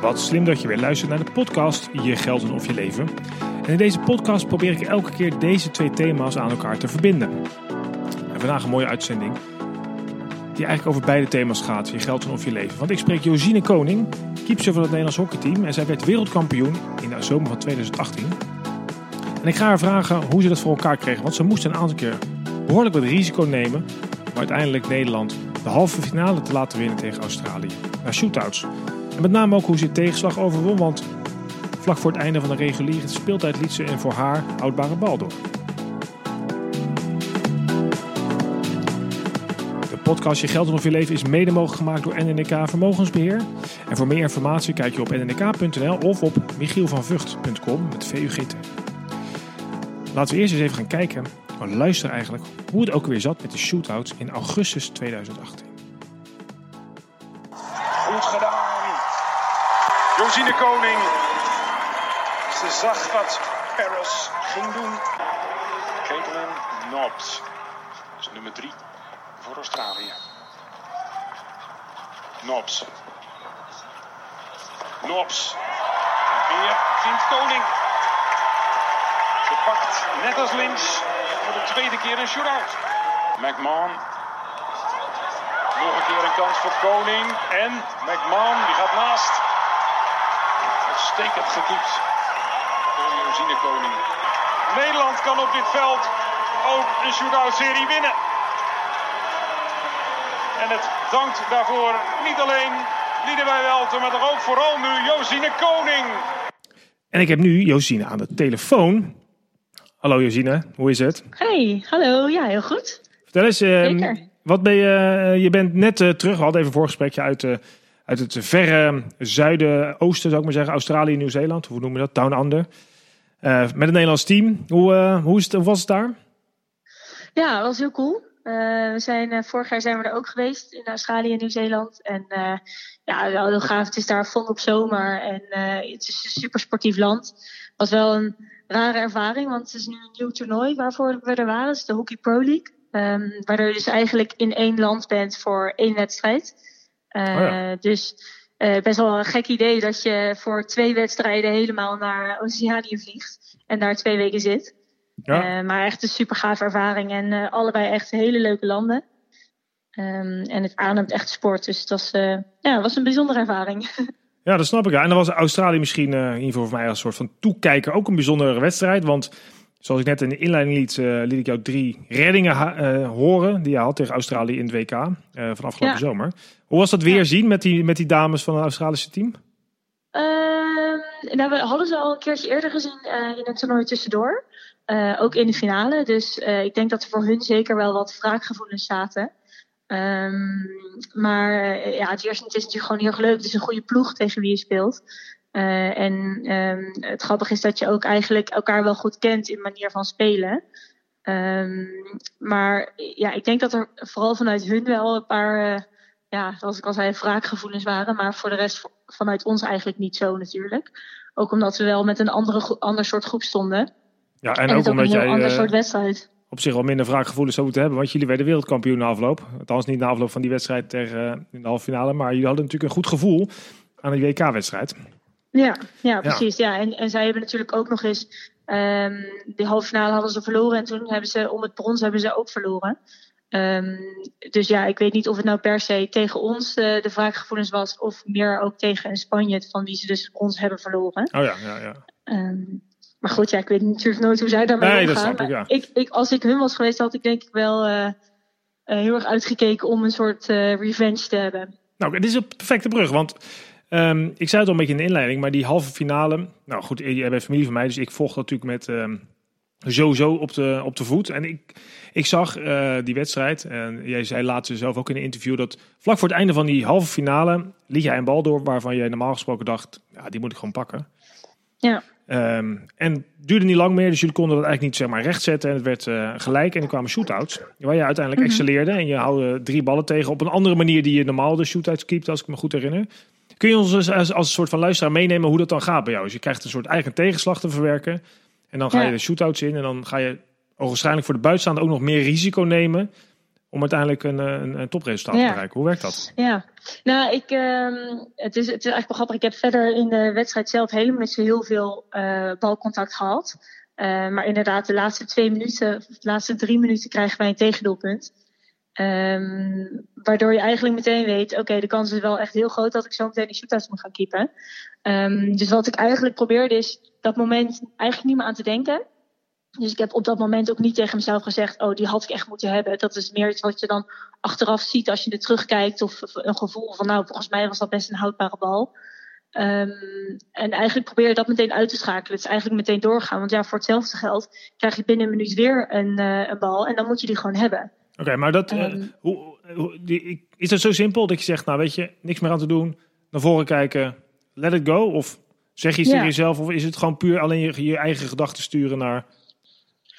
Wat slim dat je weer luistert naar de podcast Je Geld en Of Je Leven. En in deze podcast probeer ik elke keer deze twee thema's aan elkaar te verbinden. En vandaag een mooie uitzending die eigenlijk over beide thema's gaat. Je geld en of je leven. Want ik spreek Josine Koning, keeper van het Nederlands hockeyteam. En zij werd wereldkampioen in de zomer van 2018. En ik ga haar vragen hoe ze dat voor elkaar kregen. Want ze moest een aantal keer behoorlijk wat risico nemen. Om uiteindelijk Nederland de halve finale te laten winnen tegen Australië. Naar shootouts. En met name ook hoe ze tegenslag overwon. Want vlak voor het einde van de reguliere speeltijd liet ze een voor haar houdbare bal door. De podcast Je Geld Of Je Leven is mede mogelijk gemaakt door NNK Vermogensbeheer. En voor meer informatie kijk je op nnk.nl of op michielvanvugt.com met VUGT. Laten we eerst eens even gaan kijken, maar luisteren eigenlijk, hoe het ook weer zat met de shootouts in augustus 2018. Josine Koning. Ze zag wat Paris ging doen. Caitlin Nobbs. Dat is nummer drie voor Australië. Nobbs. En weer vindt Koning. Ze pakt net als Lins voor de tweede keer een shootout. McMahon nog een keer een kans voor Koning. En McMahon, die gaat naast. Uitstekend getypt voor Josine Koning. Nederland kan op dit veld ook een shootout-serie winnen. En het dankt daarvoor niet alleen Liedewij Welten, maar toch ook vooral nu Josine Koning. En ik heb nu Josine aan de telefoon. Hallo Josine, hoe is het? Hey, hallo. Ja, heel goed. Vertel eens, eh, Zeker. wat ben je, eh, je bent net eh, terug, we hadden even een voorgesprekje uit, eh, uit het verre zuiden, oosten zou ik maar zeggen, Australië, Nieuw-Zeeland, hoe noemen we dat, Down Under. Eh, met het Nederlands team. Hoe, eh, hoe, is het, was het daar? Ja, dat was heel cool. Eh, we zijn, vorig jaar zijn we er ook geweest in Australië en Nieuw-Zeeland. En ja, wel heel gaaf. Het is daar vol op zomer en het is een super sportief land. Was wel een rare ervaring, want het is nu een nieuw toernooi waarvoor we er waren. Is de Hockey Pro League. Ehm waardoor je dus eigenlijk in één land bent voor één wedstrijd. Eh, Oh ja. Dus eh, best wel een gek idee dat je voor twee wedstrijden helemaal naar Oceanië vliegt. En daar twee weken zit. Ja, Eh, maar echt een super gaaf ervaring en allebei echt hele leuke landen. Ehm, en het ademt echt sport, dus het was, ja, was een bijzondere ervaring. ja, dat snap ik. En dan was Australië misschien, in ieder geval voor mij als soort van toekijker, ook een bijzondere wedstrijd. Want zoals ik net in de inleiding liet, eh, liet ik jou drie reddingen eh, horen die je had tegen Australië in het WK eh, van afgelopen Ja. zomer. Hoe was dat weer Ja. zien met die, met die dames van het Australische team? Ehm, nou, we hadden ze al een keertje eerder gezien in het toernooi tussendoor. Ook in de finale. Dus ik denk dat er voor hun zeker wel wat wraakgevoelens zaten. Ehm, maar ja, het eerste het is natuurlijk gewoon heel leuk. Het is een goede ploeg tegen wie je speelt. Eh, en ehm, het grappige is dat je ook eigenlijk elkaar wel goed kent in manier van spelen. Ehm, maar ja, ik denk dat er vooral vanuit hun wel een paar, eh, ja, zoals ik al zei, wraakgevoelens waren. Maar voor de rest vanuit ons eigenlijk niet zo natuurlijk. Ook omdat we wel met een andere, ander soort groep stonden. Ja, En, ook ook omdat een jij ander eh, soort wedstrijd. op zich wel minder wraakgevoelens zou moeten hebben. Want jullie werden wereldkampioen na afloop. Althans niet na afloop van die wedstrijd tegen, eh, in de halve finale. Maar jullie hadden natuurlijk een goed gevoel aan die WK-wedstrijd. Ja, ja precies. Ja. En, en zij hebben natuurlijk ook nog eens. ehm de halve finale hadden ze verloren. En toen hebben ze om het brons hebben ze ook verloren. Ehm, dus ja, ik weet niet of het nou per se tegen ons eh, de wraakgevoelens was. Of meer ook tegen Spanje, van wie ze dus brons hebben verloren. Oh ja, ja, ja. Ehm, maar goed, ja, ik weet natuurlijk nooit hoe zij daarmee Nee, dat omgaan. snap ik, ja. ik, ik, als ik hun was geweest, had ik denk ik wel eh, eh, heel erg uitgekeken om een soort revenge te hebben. Nou, het is een perfecte brug. Want ehm, ik zei het al een beetje in de inleiding. Maar die halve finale. Nou goed, jij bent familie van mij. Dus ik volg dat natuurlijk met ehm, sowieso op de, op de voet. En ik, ik zag eh, die wedstrijd. En jij zei laatst zelf ook in een interview. Dat vlak voor het einde van die halve finale. liet jij een bal door. waarvan je normaal gesproken dacht. Ja, die moet ik gewoon pakken. Ja. Ehm, en het duurde niet lang meer, dus jullie konden dat eigenlijk niet zeg maar, rechtzetten. En het werd eh, gelijk en er kwamen shootouts. Waar je uiteindelijk Mhm. excelleerde. En je houde drie ballen tegen op een andere manier die je normaal de shootouts keept, als ik me goed herinner. Kun je ons dus als, als een soort van luisteraar meenemen hoe dat dan gaat bij jou? Dus je krijgt een soort eigen tegenslag te verwerken. En dan ga je de shootouts in. En dan ga je waarschijnlijk voor de buitenstaander ook nog meer risico nemen. om uiteindelijk een, een, een topresultaat Ja. te bereiken. Hoe werkt dat? Ja, nou, ik, ehm, het, is, het is eigenlijk wel grappig. Ik heb verder in de wedstrijd zelf helemaal niet zo heel veel eh, balcontact gehad. Eh, maar inderdaad, de laatste twee minuten, of de laatste drie minuten krijgen wij een tegendoelpunt. Ehm, waardoor je eigenlijk meteen weet, oké, de kans is wel echt heel groot dat ik zo meteen die shootouts moet gaan keepen. Ehm, dus wat ik eigenlijk probeerde is dat moment eigenlijk niet meer aan te denken. Dus ik heb op dat moment ook niet tegen mezelf gezegd, oh, die had ik echt moeten hebben. Dat is meer iets wat je dan achteraf ziet als je er terugkijkt. Of een gevoel van, nou, volgens mij was dat best een houdbare bal. Ehm, en eigenlijk probeer je dat meteen uit te schakelen. Het is eigenlijk meteen doorgaan. Want ja, voor hetzelfde geld krijg je binnen een minuut weer een, eh, een bal. En dan moet je die gewoon hebben. Oké, maar dat, eh, Ehm. hoe, hoe- die, ik- is dat zo simpel dat je zegt, nou weet je, niks meer aan te doen, naar voren kijken, let it go? Of zeg je iets Ja. tegen jezelf, of is het gewoon puur alleen je, je eigen gedachten sturen naar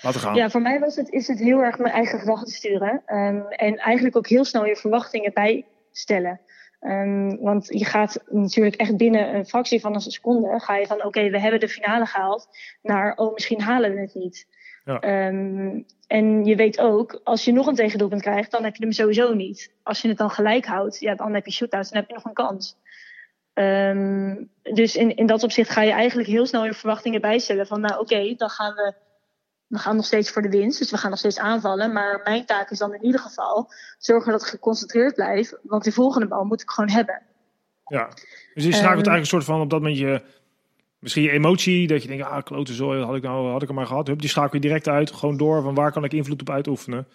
laten gaan? Ja, voor mij was het, is het heel erg mijn eigen gedachten sturen. Ehm, en eigenlijk ook heel snel je verwachtingen bijstellen. Ehm, want je gaat natuurlijk echt binnen een fractie van een seconde... ga je van, oké, we hebben de finale gehaald... naar, oh, misschien halen we het niet. Ja. Ehm, en je weet ook, als je nog een tegendoelpunt krijgt... dan heb je hem sowieso niet. Als je het dan gelijk houdt, ja, dan heb je shootouts... dan heb je nog een kans. Ehm, dus in, in dat opzicht ga je eigenlijk heel snel je verwachtingen bijstellen. Van, nou oké, dan gaan we we gaan nog steeds voor de winst, dus we gaan nog steeds aanvallen. Maar mijn taak is dan in ieder geval zorgen dat ik geconcentreerd blijf. Want die volgende bal moet ik gewoon hebben. Ja. Dus je schakelt Ehm. eigenlijk een soort van op dat moment je, misschien je emotie, dat je denkt, ah, klote zooi, had ik nou, had ik hem maar gehad. Hup, die schakel je direct uit, gewoon door, van waar kan ik invloed op uitoefenen?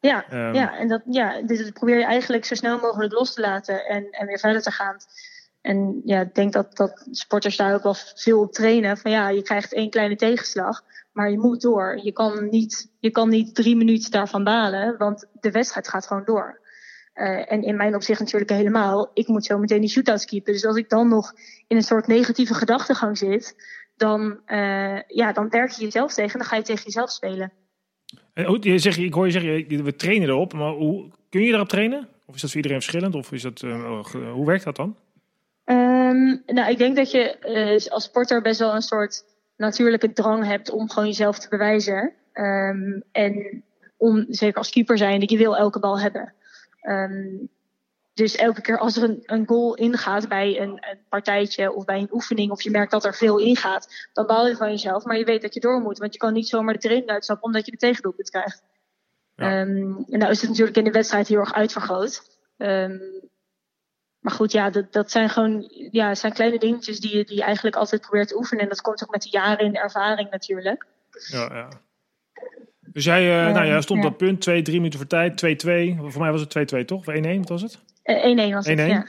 Ja, Ehm, ja, en dat, ja, dus dat probeer je eigenlijk zo snel mogelijk los te laten en, en weer verder te gaan. En ja, ik denk dat, dat sporters daar ook wel veel op trainen. Van ja, je krijgt één kleine tegenslag, maar je moet door. Je kan niet, je kan niet drie minuten daarvan balen, want de wedstrijd gaat gewoon door. Eh, en in mijn opzicht natuurlijk helemaal. Ik moet zo meteen die shootouts keepen. Dus als ik dan nog in een soort negatieve gedachtegang zit, dan, eh, ja, dan werk je jezelf tegen en dan ga je tegen jezelf spelen. En je zegt, ik hoor je zeggen, we trainen erop, maar hoe, kun je daarop trainen? Of is dat voor iedereen verschillend? Of is dat, eh, ge- hoe werkt dat dan? Ehm, nou, ik denk dat je als sporter best wel een soort natuurlijke drang hebt om gewoon jezelf te bewijzen. Ehm, en om, zeker als keeper zijn, dat je wil elke bal hebben. Ehm, dus elke keer als er een, een goal ingaat bij een, een partijtje of bij een oefening, of je merkt dat er veel ingaat, dan baal je van jezelf. Maar je weet dat je door moet, want je kan niet zomaar de training uitstappen omdat je de tegendoelpunt krijgt. Ja. Ehm, en nou is het natuurlijk in de wedstrijd heel erg uitvergroot. Ehm, maar goed, ja, dat, dat zijn gewoon ja, zijn kleine dingetjes die je, die je eigenlijk altijd probeert te oefenen. En dat komt ook met de jaren in de ervaring natuurlijk. Ja, ja. Dus jij, eh, nou, jij stond ja. op punt, 2, 3 minuten voor tijd, 2-2. Voor mij was het 2-2 toch? Of 1-1, wat was het? Eh, 1-1 was het, 1-1. ja.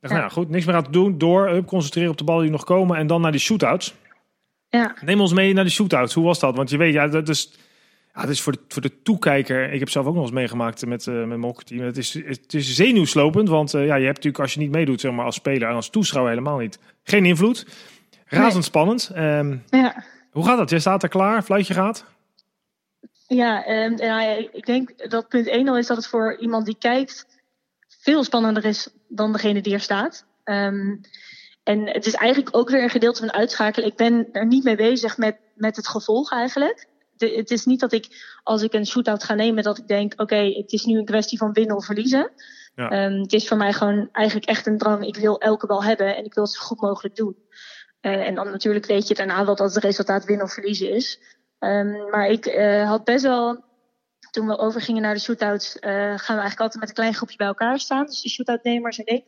Dacht, nou goed, niks meer aan te doen. Door, hup, concentreren op de ballen die nog komen. En dan naar die shootouts. ja. Neem ons mee naar de shootouts. Hoe was dat? Want je weet, ja, dat is, ja, dat is voor, de, voor de toekijker. Ik heb zelf ook nog eens meegemaakt met, eh met. Het is, het is zenuwslopend, want eh, ja, je hebt natuurlijk als je niet meedoet, zeg maar als speler en als toeschouwer helemaal niet, geen invloed. Razendspannend. Ehm, ja. hoe gaat dat? Jij staat er klaar, fluitje gaat. Ja, ehm, en ik denk dat punt 1 al is dat het voor iemand die kijkt veel spannender is dan degene die er staat. Ehm, en het is eigenlijk ook weer een gedeelte van uitschakelen. Ik ben er niet mee bezig met, met het gevolg eigenlijk. De, het is niet dat ik, als ik een shootout ga nemen, dat ik denk: oké, het is nu een kwestie van winnen of verliezen. Ja. Ehm, het is voor mij gewoon eigenlijk echt een drang. Ik wil elke bal hebben en ik wil het zo goed mogelijk doen. Eh, en dan natuurlijk weet je daarna wel dat het resultaat winnen of verliezen is. Ehm, maar ik eh, had best wel, toen we overgingen naar de shootouts, eh, gaan we eigenlijk altijd met een klein groepje bij elkaar staan. Dus de shootoutnemers en ik.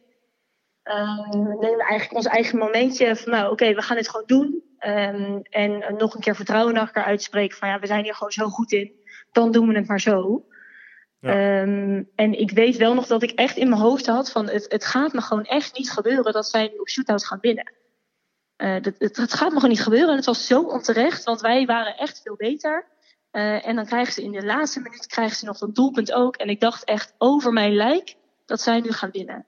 Ehm, we nemen eigenlijk ons eigen momentje van, nou oké, we gaan dit gewoon doen. Ehm, en nog een keer vertrouwen naar elkaar uitspreken van, ja, we zijn hier gewoon zo goed in. Dan doen we het maar zo. Ja. En ik weet wel nog dat ik echt in mijn hoofd had van, het, het gaat me gewoon echt niet gebeuren dat zij nu op shootouts gaan winnen. Eh, dat, het, gaat gewoon niet gebeuren. En het was zo onterecht, want wij waren echt veel beter. Eh, en dan krijgen ze in de laatste minuut krijgen ze nog dat doelpunt ook. En ik dacht echt over mijn lijk dat zij nu gaan winnen.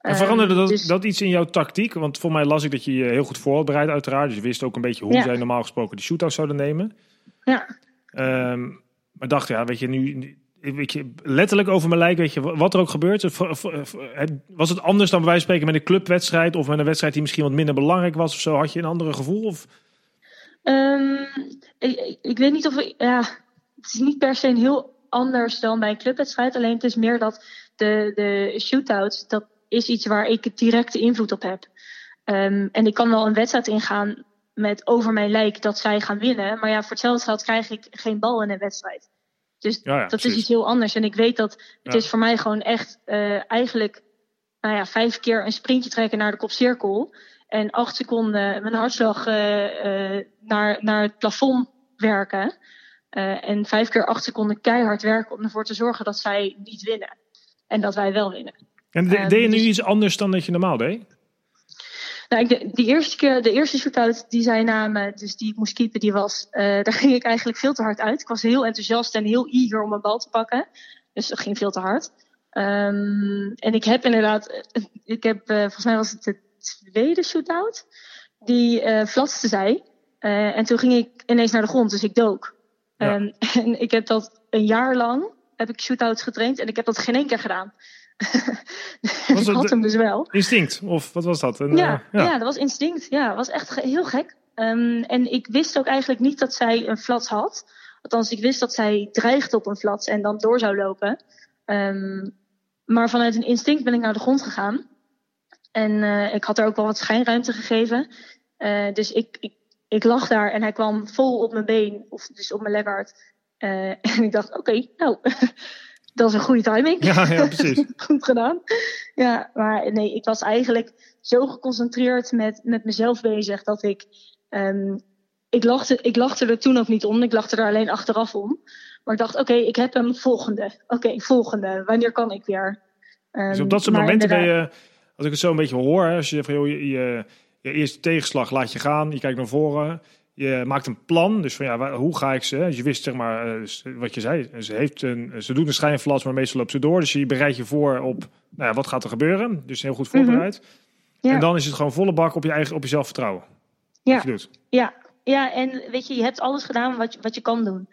En veranderde Ehm, dat, dus- dat iets in jouw tactiek? Want voor mij las ik dat je je heel goed voor had bereid uiteraard. Dus je wist ook een beetje hoe Ja. zij normaal gesproken de shootouts zouden nemen. Ja, Ehm, maar dacht, ja, weet je, nu- weet letterlijk over mijn lijk, weet je, wat er ook gebeurt. Was het anders dan bij wijze van spreken met een clubwedstrijd of met een wedstrijd die misschien wat minder belangrijk was of zo? Had je een andere gevoel? Of? Ehm, ik, weet niet of ja, het is niet per se een heel anders dan bij een clubwedstrijd. Alleen het is meer dat de, de shootouts, dat is iets waar ik directe invloed op heb. Um, en ik kan wel een wedstrijd ingaan met over mijn lijk dat zij gaan winnen. Maar ja, voor hetzelfde geld krijg ik geen bal in een wedstrijd. Dus Ja, ja, dat precies. is iets heel anders. En ik weet dat het Ja. is voor mij gewoon echt eh, eigenlijk nou ja, vijf keer een sprintje trekken naar de kopcirkel. En acht seconden mijn hartslag eh, naar, naar het plafond werken. En vijf keer acht seconden keihard werken om ervoor te zorgen dat zij niet winnen. En dat wij wel winnen. En de- Ehm, deed je nu dus- iets anders dan dat je normaal deed? Nou, ik, de, eerste keer, de eerste shootout die zij namen, dus die ik moest keepen, die was, eh, daar ging ik eigenlijk veel te hard uit. Ik was heel enthousiast en heel eager om een bal te pakken. Dus dat ging veel te hard. Ehm, en ik heb inderdaad, eh, ik heb, eh, volgens mij was het de tweede shootout, die flatste zij. En toen ging ik ineens naar de grond, dus ik dook. Ja. Ehm, en ik heb dat een jaar lang, heb ik shootouts getraind en ik heb dat geen één keer gedaan. Was ik had hem dus wel. Instinct? Of wat was dat? Een, Ja, eh, ja. dat was instinct. Ja, was echt heel gek. Ehm, en ik wist ook eigenlijk niet dat zij een flats had. Althans, ik wist dat zij dreigde op een flats en dan door zou lopen. Ehm, maar vanuit een instinct ben ik naar de grond gegaan. En eh, ik had er ook wel wat schijnruimte gegeven. Eh, dus ik, ik, ik lag daar en hij kwam vol op mijn been, of dus op mijn leggard. Eh, en ik dacht, oké, nou, dat is een goede timing. Ja, ja, precies. Goed gedaan. Ja, maar nee, ik was eigenlijk zo geconcentreerd met, met mezelf bezig dat ik. ehm, ik, lachte, ik lachte er toen ook niet om, ik lachte er alleen achteraf om. Maar ik dacht, oké, ik heb hem volgende. Oké, volgende. Wanneer kan ik weer? Ehm, Dus op dat soort momenten ben je, als ik het zo een beetje hoor, als je van joh, je, je, je eerste tegenslag laat je gaan, je kijkt naar voren, je maakt een plan. Dus van ja, waar- hoe ga ik ze? Dus je wist zeg maar, eh, dus wat je zei, ze, heeft een, ze doet een schijnflats, maar meestal loopt ze door. Dus je bereidt je voor op, nou ja, wat gaat er gebeuren? Dus heel goed voorbereid. Mhm. Ja. En dan is het gewoon volle bak op je eigen, op jezelf vertrouwen. Ja. Wat je doet. Ja, ja, en weet je, je hebt alles gedaan wat je, wat je kan doen.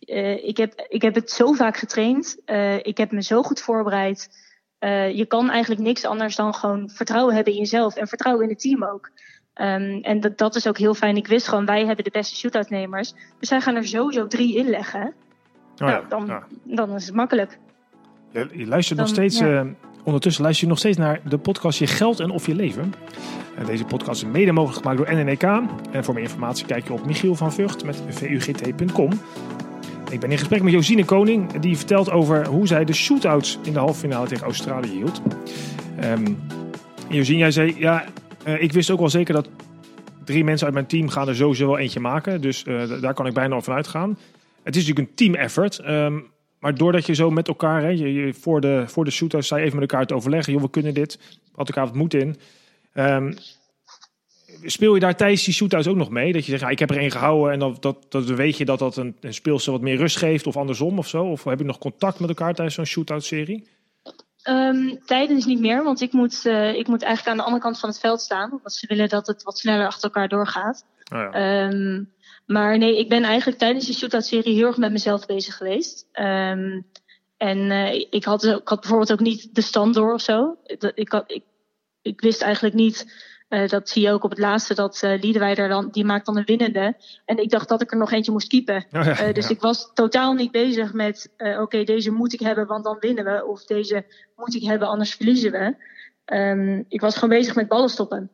Eh, ik, heb, ik heb het zo vaak getraind. Eh, ik heb me zo goed voorbereid. Eh, je kan eigenlijk niks anders dan gewoon vertrouwen hebben in jezelf. En vertrouwen in het team ook. Ehm, en dat, dat is ook heel fijn. Ik wist gewoon, wij hebben de beste shootoutnemers. Dus zij gaan er sowieso drie in leggen. Oh, nou, ja, dan, ja. dan is het makkelijk. Je, je luistert nog Dan, steeds, ja. eh, ondertussen luister je nog steeds naar de podcast Je Geld en Of Je Leven. En deze podcast is mede mogelijk gemaakt door NNEK. En voor meer informatie kijk je op Michiel van Vught met vugt.com. Ik ben in gesprek met Josine Koning, die vertelt over hoe zij de shootouts in de halve finale tegen Australië hield. Ehm Josine, jij zei, ja, eh, ik wist ook wel zeker dat drie mensen uit mijn team gaan er sowieso wel eentje maken. Dus eh, daar kan ik bijna al van uitgaan. Het is natuurlijk een team effort. ehm, maar doordat je zo met elkaar, hè, je, voor, de, voor de je even met elkaar te overleggen. Joh, we kunnen dit. Had elkaar wat moed in. Ehm, speel je daar tijdens die shootouts ook nog mee? Dat je zegt, ja, ik heb er één gehouden en dat, dat, dat weet je dat dat een, een wat meer rust geeft of andersom of zo? Of heb je nog contact met elkaar tijdens zo'n shootout serie? Ehm, tijdens niet meer, want ik moet, eh, ik moet eigenlijk aan de andere kant van het veld staan. Want ze willen dat het wat sneller achter elkaar doorgaat. Nou ja. Ehm, maar nee, ik ben eigenlijk tijdens de shootout-serie heel erg met mezelf bezig geweest. Ehm, en eh, ik, had, ik had bijvoorbeeld ook niet de stand door of zo. Ik, had, ik, ik wist eigenlijk niet, eh, dat zie je ook op het laatste, dat Liedeweider dan, die maakt dan een winnende. En ik dacht dat ik er nog eentje moest keepen. Oh ja, Eh, dus ja. ik was totaal niet bezig met, oké, deze moet ik hebben, want dan winnen we. Of deze moet ik hebben, anders verliezen we. Ehm, ik was gewoon bezig met ballen stoppen.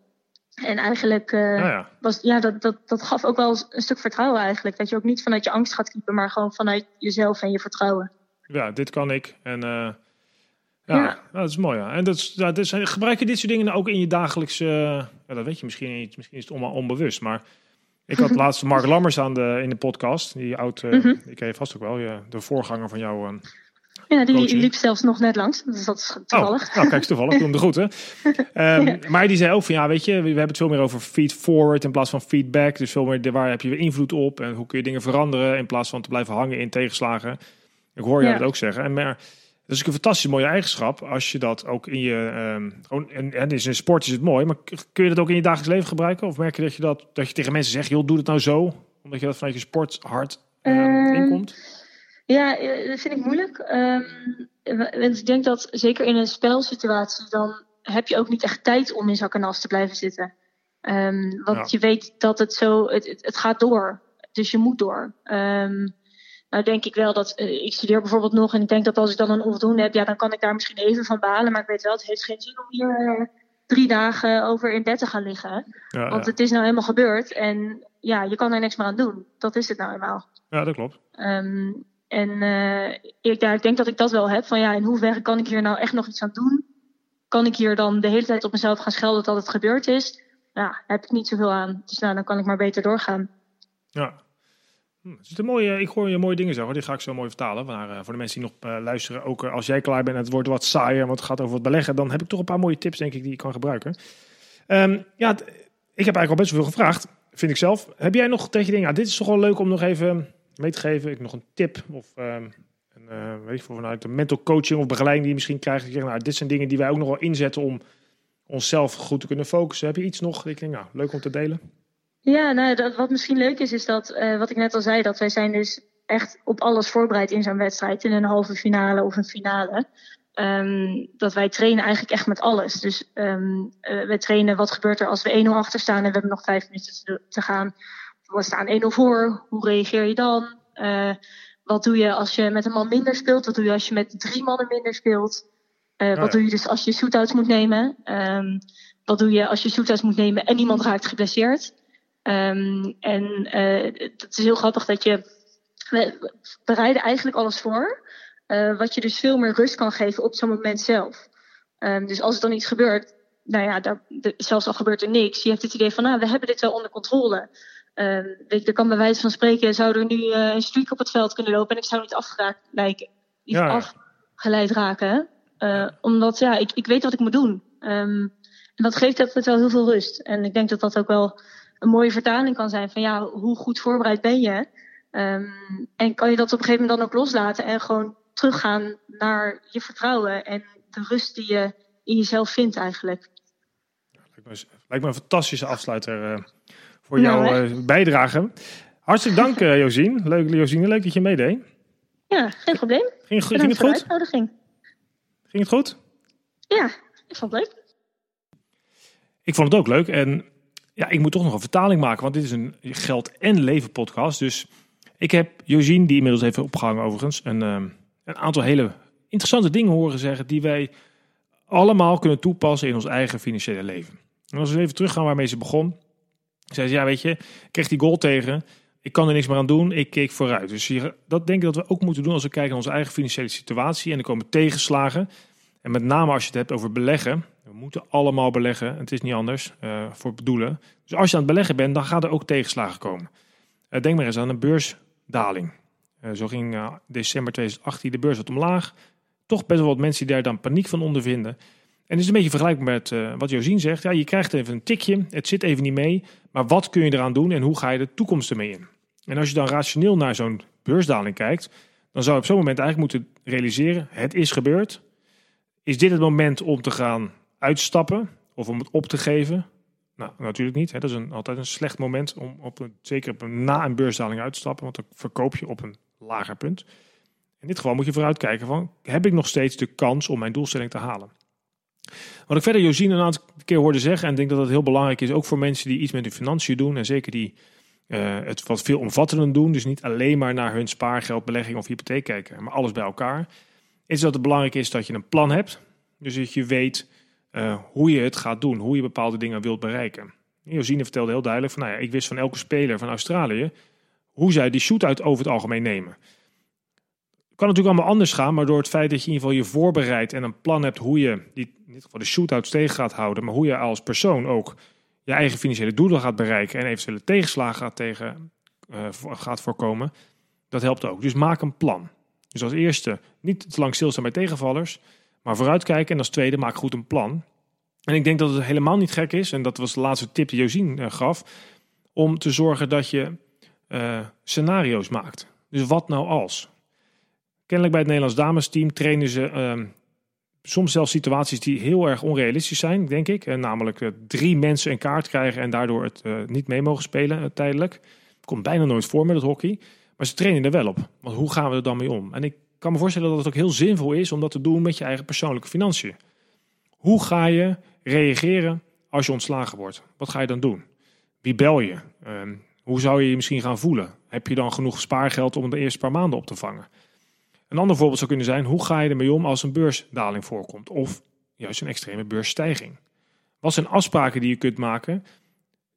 En eigenlijk Nou ja. was, ja, dat, dat, dat gaf ook wel een stuk vertrouwen eigenlijk. Dat je ook niet vanuit je angst gaat keepen, maar gewoon vanuit jezelf en je vertrouwen. ja, dit kan ik. En ja, Ja. dat is mooi. Ja. En dat, is- dit zijn, gebruik je dit soort dingen nou ook in je dagelijkse... ja, dat weet je misschien niet. Misschien is het allemaal onbewust. Maar ik had laatst Mark Lammers aan de, in de podcast. Die oud, eh, Mhm. die ken je vast ook wel. Je, de voorganger van jou. eh, Ja, die Coaching. liep zelfs nog net langs. Dus dat is toevallig. Oh, nou, kijk eens toevallig. Doe hem de groeten. Ehm, Maar die zei ook van, ja, weet je, we hebben het veel meer over feed forward in plaats van feedback. Dus veel meer, de- waar heb je weer invloed op en hoe kun je dingen veranderen in plaats van te blijven hangen in tegenslagen. Ik hoor jou Ja. dat ook zeggen. En maar, dat is een fantastisch mooie eigenschap als je dat ook in je, gewoon, en, en in sport is het mooi, maar kun je dat ook in je dagelijks leven gebruiken? Of merk je dat je dat, dat je tegen mensen zegt, joh, doe het nou zo, omdat je dat vanuit je sporthart ehm Ehm, inkomt? Ja, dat vind ik moeilijk. Want ik denk dat zeker in een spelsituatie, dan heb je ook niet echt tijd om in zak en as te blijven zitten. Want Ja. je weet dat het zo, het, het, het gaat door. Dus je moet door. Nou denk ik wel dat, uh, ik studeer bijvoorbeeld nog en ik denk dat als ik dan een onvoldoende heb, ja, dan kan ik daar misschien even van balen. Maar ik weet wel, het heeft geen zin om hier uh, drie dagen over in bed te gaan liggen. Ja, Want ja. het is nou helemaal gebeurd en ja, je kan er niks meer aan doen. Dat is het nou eenmaal. Ja, dat klopt. Um, en uh, ik, ja, ik denk dat ik dat wel heb. Van ja, in hoeverre kan ik hier nou echt nog iets aan doen? Kan ik hier dan de hele tijd op mezelf gaan schelden dat het gebeurd is? Ja, heb ik niet zoveel aan. Dus nou, dan kan ik maar beter doorgaan. Ja. Hm, het is een mooie, ik hoor je mooie dingen zeggen. Die ga ik zo mooi vertalen. Maar uh, voor de mensen die nog uh, luisteren, ook uh, als jij klaar bent en het wordt wat saaier, want het gaat over wat beleggen, dan heb ik toch een paar mooie tips, denk ik, die ik kan gebruiken. Um, ja, ik heb eigenlijk al best wel veel gevraagd, vind ik zelf. Heb jij nog tegen dingen, nou, dit is toch wel leuk om nog even mee te geven? Ik nog een tip of um, een, weet je, vanuit de mental coaching of begeleiding die je misschien krijgt. Ik zeg, nou, dit zijn dingen die wij ook nog wel inzetten om onszelf goed te kunnen focussen. Heb je iets nog? Ik denk, nou, leuk om te delen. Ja, nou, dat, wat misschien leuk is, is dat, uh, wat ik net al zei, dat wij zijn dus echt op alles voorbereid in zo'n wedstrijd, in een halve finale of een finale. Um, dat wij trainen eigenlijk echt met alles. Dus um, uh, we trainen wat gebeurt er als we 1-0 achter staan en we hebben nog vijf minuten te, te gaan. We staan 1-0 voor, hoe reageer je dan? Uh, wat doe je als je met een man minder speelt? Wat doe je als je met drie mannen minder speelt? Uh, oh, wat ja. doe je dus als je shootouts moet nemen? Um, wat doe je als je shootouts moet nemen en iemand raakt geblesseerd? Um, en uh, het is heel grappig dat je. We bereiden eigenlijk alles voor. Uh, wat je dus veel meer rust kan geven op zo'n moment zelf. Um, dus als er dan iets gebeurt, nou ja, daar, de, zelfs al gebeurt er niks. Je hebt het idee van, nou, we hebben dit wel onder controle. Um, weet je, er kan bij wijze van spreken, zou er nu uh, een streak op het veld kunnen lopen en ik zou niet afgeraakt lijken. Niet ja. afgeleid raken. Uh, omdat, ja, ik, ik weet wat ik moet doen. Um, en dat geeft altijd wel heel veel rust. En ik denk dat dat ook wel een mooie vertaling kan zijn van ja, hoe goed voorbereid ben je? Um, en kan je dat op een gegeven moment dan ook loslaten en gewoon teruggaan naar je vertrouwen en de rust die je in jezelf vindt eigenlijk. Lijkt, me, lijkt me een fantastische afsluiter uh, voor jouw nou, uh, bijdrage. Hartelijk dank uh, Josien. Leuk Josien, leuk dat je meedeed. Ja, geen probleem. Ging, ging het goed? Ging het goed? Ja, ik vond het leuk. Ik vond het ook leuk en ja, ik moet toch nog een vertaling maken, want dit is een geld- en leven podcast. Dus ik heb Josien, die inmiddels even opgehangen overigens, een, um, een aantal hele interessante dingen horen zeggen die wij allemaal kunnen toepassen in ons eigen financiële leven. En als we even teruggaan waarmee ze begon, zei ze, ja weet je, ik kreeg die goal tegen, ik kan er niks meer aan doen, ik keek vooruit. Dus hier, dat denk ik dat we ook moeten doen als we kijken naar onze eigen financiële situatie en er komen tegenslagen. En met name als je het hebt over beleggen, we moeten allemaal beleggen. Het is niet anders uh, voor bedoelen. Dus als je aan het beleggen bent, dan gaan er ook tegenslagen komen. Uh, denk maar eens aan een beursdaling. Uh, zo ging december 2018 de beurs wat omlaag. Toch best wel wat mensen die daar dan paniek van ondervinden. En het is een beetje vergelijkbaar met wat Josien zegt. Ja, je krijgt even een tikje, het zit even niet mee. Maar wat kun je eraan doen en hoe ga je de toekomst ermee in? En als je dan rationeel naar zo'n beursdaling kijkt, dan zou je op zo'n moment eigenlijk moeten realiseren: het is gebeurd. Is dit het moment om te gaan uitstappen of om het op te geven? Nou, natuurlijk niet. Hè. Dat is een, altijd een slecht moment om op een, zeker op een, na een beursdaling uit te stappen, want dan verkoop je op een lager punt. In dit geval moet je vooruit kijken van, heb ik nog steeds de kans om mijn doelstelling te halen? Wat ik verder Josien een aantal keer hoorde zeggen, en ik denk dat dat heel belangrijk is, ook voor mensen die iets met hun financiën doen, en zeker die uh, het wat veel omvattender doen, dus niet alleen maar naar hun spaargeld, belegging of hypotheek kijken, maar alles bij elkaar, is dat het belangrijk is dat je een plan hebt. Dus dat je weet uh, hoe je het gaat doen, hoe je bepaalde dingen wilt bereiken. Josine vertelde heel duidelijk van, nou ja, ik wist van elke speler van Australië hoe zij die shootout over het algemeen nemen. Kan natuurlijk allemaal anders gaan, maar door het feit dat je in ieder geval je voorbereidt en een plan hebt hoe je die, in dit geval de shootouts tegen gaat houden, maar hoe je als persoon ook je eigen financiële doelen gaat bereiken en eventuele tegenslagen gaat, tegen, uh, gaat voorkomen, dat helpt ook. Dus maak een plan. Dus als eerste niet te lang stilstaan bij tegenvallers, maar vooruitkijken en als tweede maak goed een plan. En ik denk dat het helemaal niet gek is, en dat was de laatste tip die Josien uh, gaf, om te zorgen dat je uh, scenario's maakt. Dus wat nou als? Kennelijk bij het Nederlands damesteam trainen ze uh, soms zelfs situaties die heel erg onrealistisch zijn, denk ik. En namelijk drie mensen een kaart krijgen en daardoor het niet mee mogen spelen tijdelijk. Komt bijna nooit voor met het hockey. Maar ze trainen er wel op. Want hoe gaan we er dan mee om? En ik kan me voorstellen dat het ook heel zinvol is om dat te doen met je eigen persoonlijke financiën. Hoe ga je reageren als je ontslagen wordt? Wat ga je dan doen? Wie bel je? Um, hoe zou je je misschien gaan voelen? heb je dan genoeg spaargeld om de eerste paar maanden op te vangen? Een ander voorbeeld zou kunnen zijn, hoe ga je ermee om als een beursdaling voorkomt? Of juist een extreme beursstijging? Wat zijn afspraken die je kunt maken,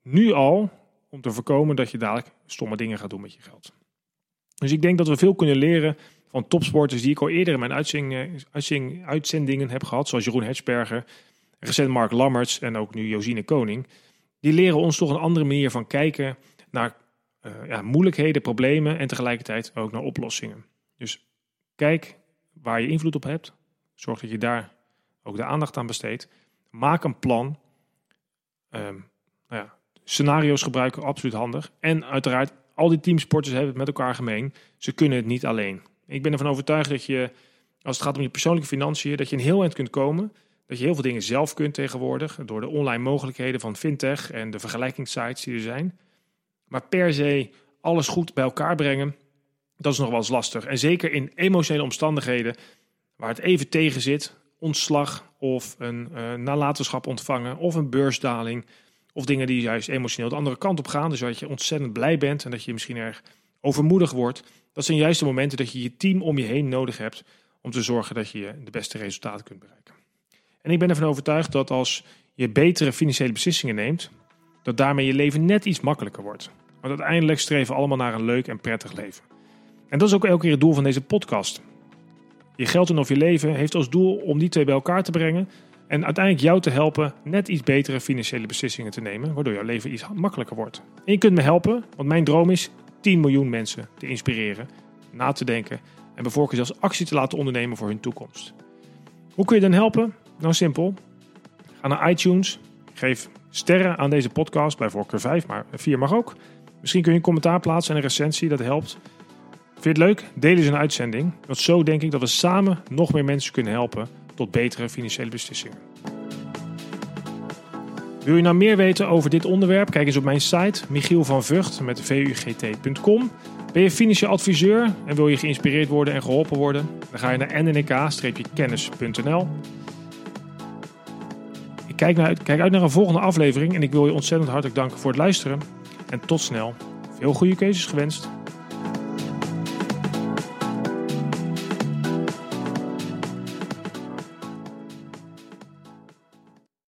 nu al, om te voorkomen dat je dadelijk stomme dingen gaat doen met je geld? Dus ik denk dat we veel kunnen leren van topsporters die ik al eerder in mijn uitzendingen, uitzendingen heb gehad, zoals Jeroen Hetsberger, recent Mark Lammerts en ook nu Josine Koning. Die leren ons toch een andere manier van kijken naar uh, ja, moeilijkheden, problemen en tegelijkertijd ook naar oplossingen. Dus kijk waar je invloed op hebt. Zorg dat je daar ook de aandacht aan besteedt. Maak een plan. Um, nou ja, scenario's gebruiken, absoluut handig. En uiteraard, al die teamsporters hebben het met elkaar gemeen. Ze kunnen het niet alleen. Ik ben ervan overtuigd dat je, als het gaat om je persoonlijke financiën, dat je een heel eind kunt komen. Dat je heel veel dingen zelf kunt tegenwoordig. Door de online mogelijkheden van fintech en de vergelijkingssites die er zijn. Maar per se alles goed bij elkaar brengen, dat is nog wel eens lastig. En zeker in emotionele omstandigheden waar het even tegen zit, ontslag of een uh, nalatenschap ontvangen of een beursdaling. Of dingen die juist emotioneel de andere kant op gaan. Dus dat je ontzettend blij bent en dat je misschien erg overmoedig wordt. Dat zijn juist de momenten dat je je team om je heen nodig hebt om te zorgen dat je de beste resultaten kunt bereiken. En ik ben ervan overtuigd dat als je betere financiële beslissingen neemt, dat daarmee je leven net iets makkelijker wordt. Want uiteindelijk streven we allemaal naar een leuk en prettig leven. En dat is ook elke keer het doel van deze podcast. Je geld en of je leven heeft als doel om die twee bij elkaar te brengen en uiteindelijk jou te helpen net iets betere financiële beslissingen te nemen, waardoor jouw leven iets makkelijker wordt. En je kunt me helpen, want mijn droom is 10 miljoen mensen te inspireren, na te denken en bijvoorbeeld zelfs actie te laten ondernemen voor hun toekomst. Hoe kun je dan helpen? Nou simpel. Ga naar iTunes, geef sterren aan deze podcast, bij voorkeur 5, maar 4 mag ook. Misschien kun je een commentaar plaatsen en een recensie, dat helpt. Vind je het leuk? Deel eens een uitzending. Want zo denk ik dat we samen nog meer mensen kunnen helpen tot betere financiële beslissingen. Wil je nou meer weten over dit onderwerp? Kijk eens op mijn site Michiel van Vught met vugt.com. Ben je financieel adviseur en wil je geïnspireerd worden en geholpen worden? Dan ga je naar nnk-kennis.nl. Ik kijk, naar, kijk uit naar een volgende aflevering en ik wil je ontzettend hartelijk danken voor het luisteren. En tot snel. Veel goede keuzes gewenst.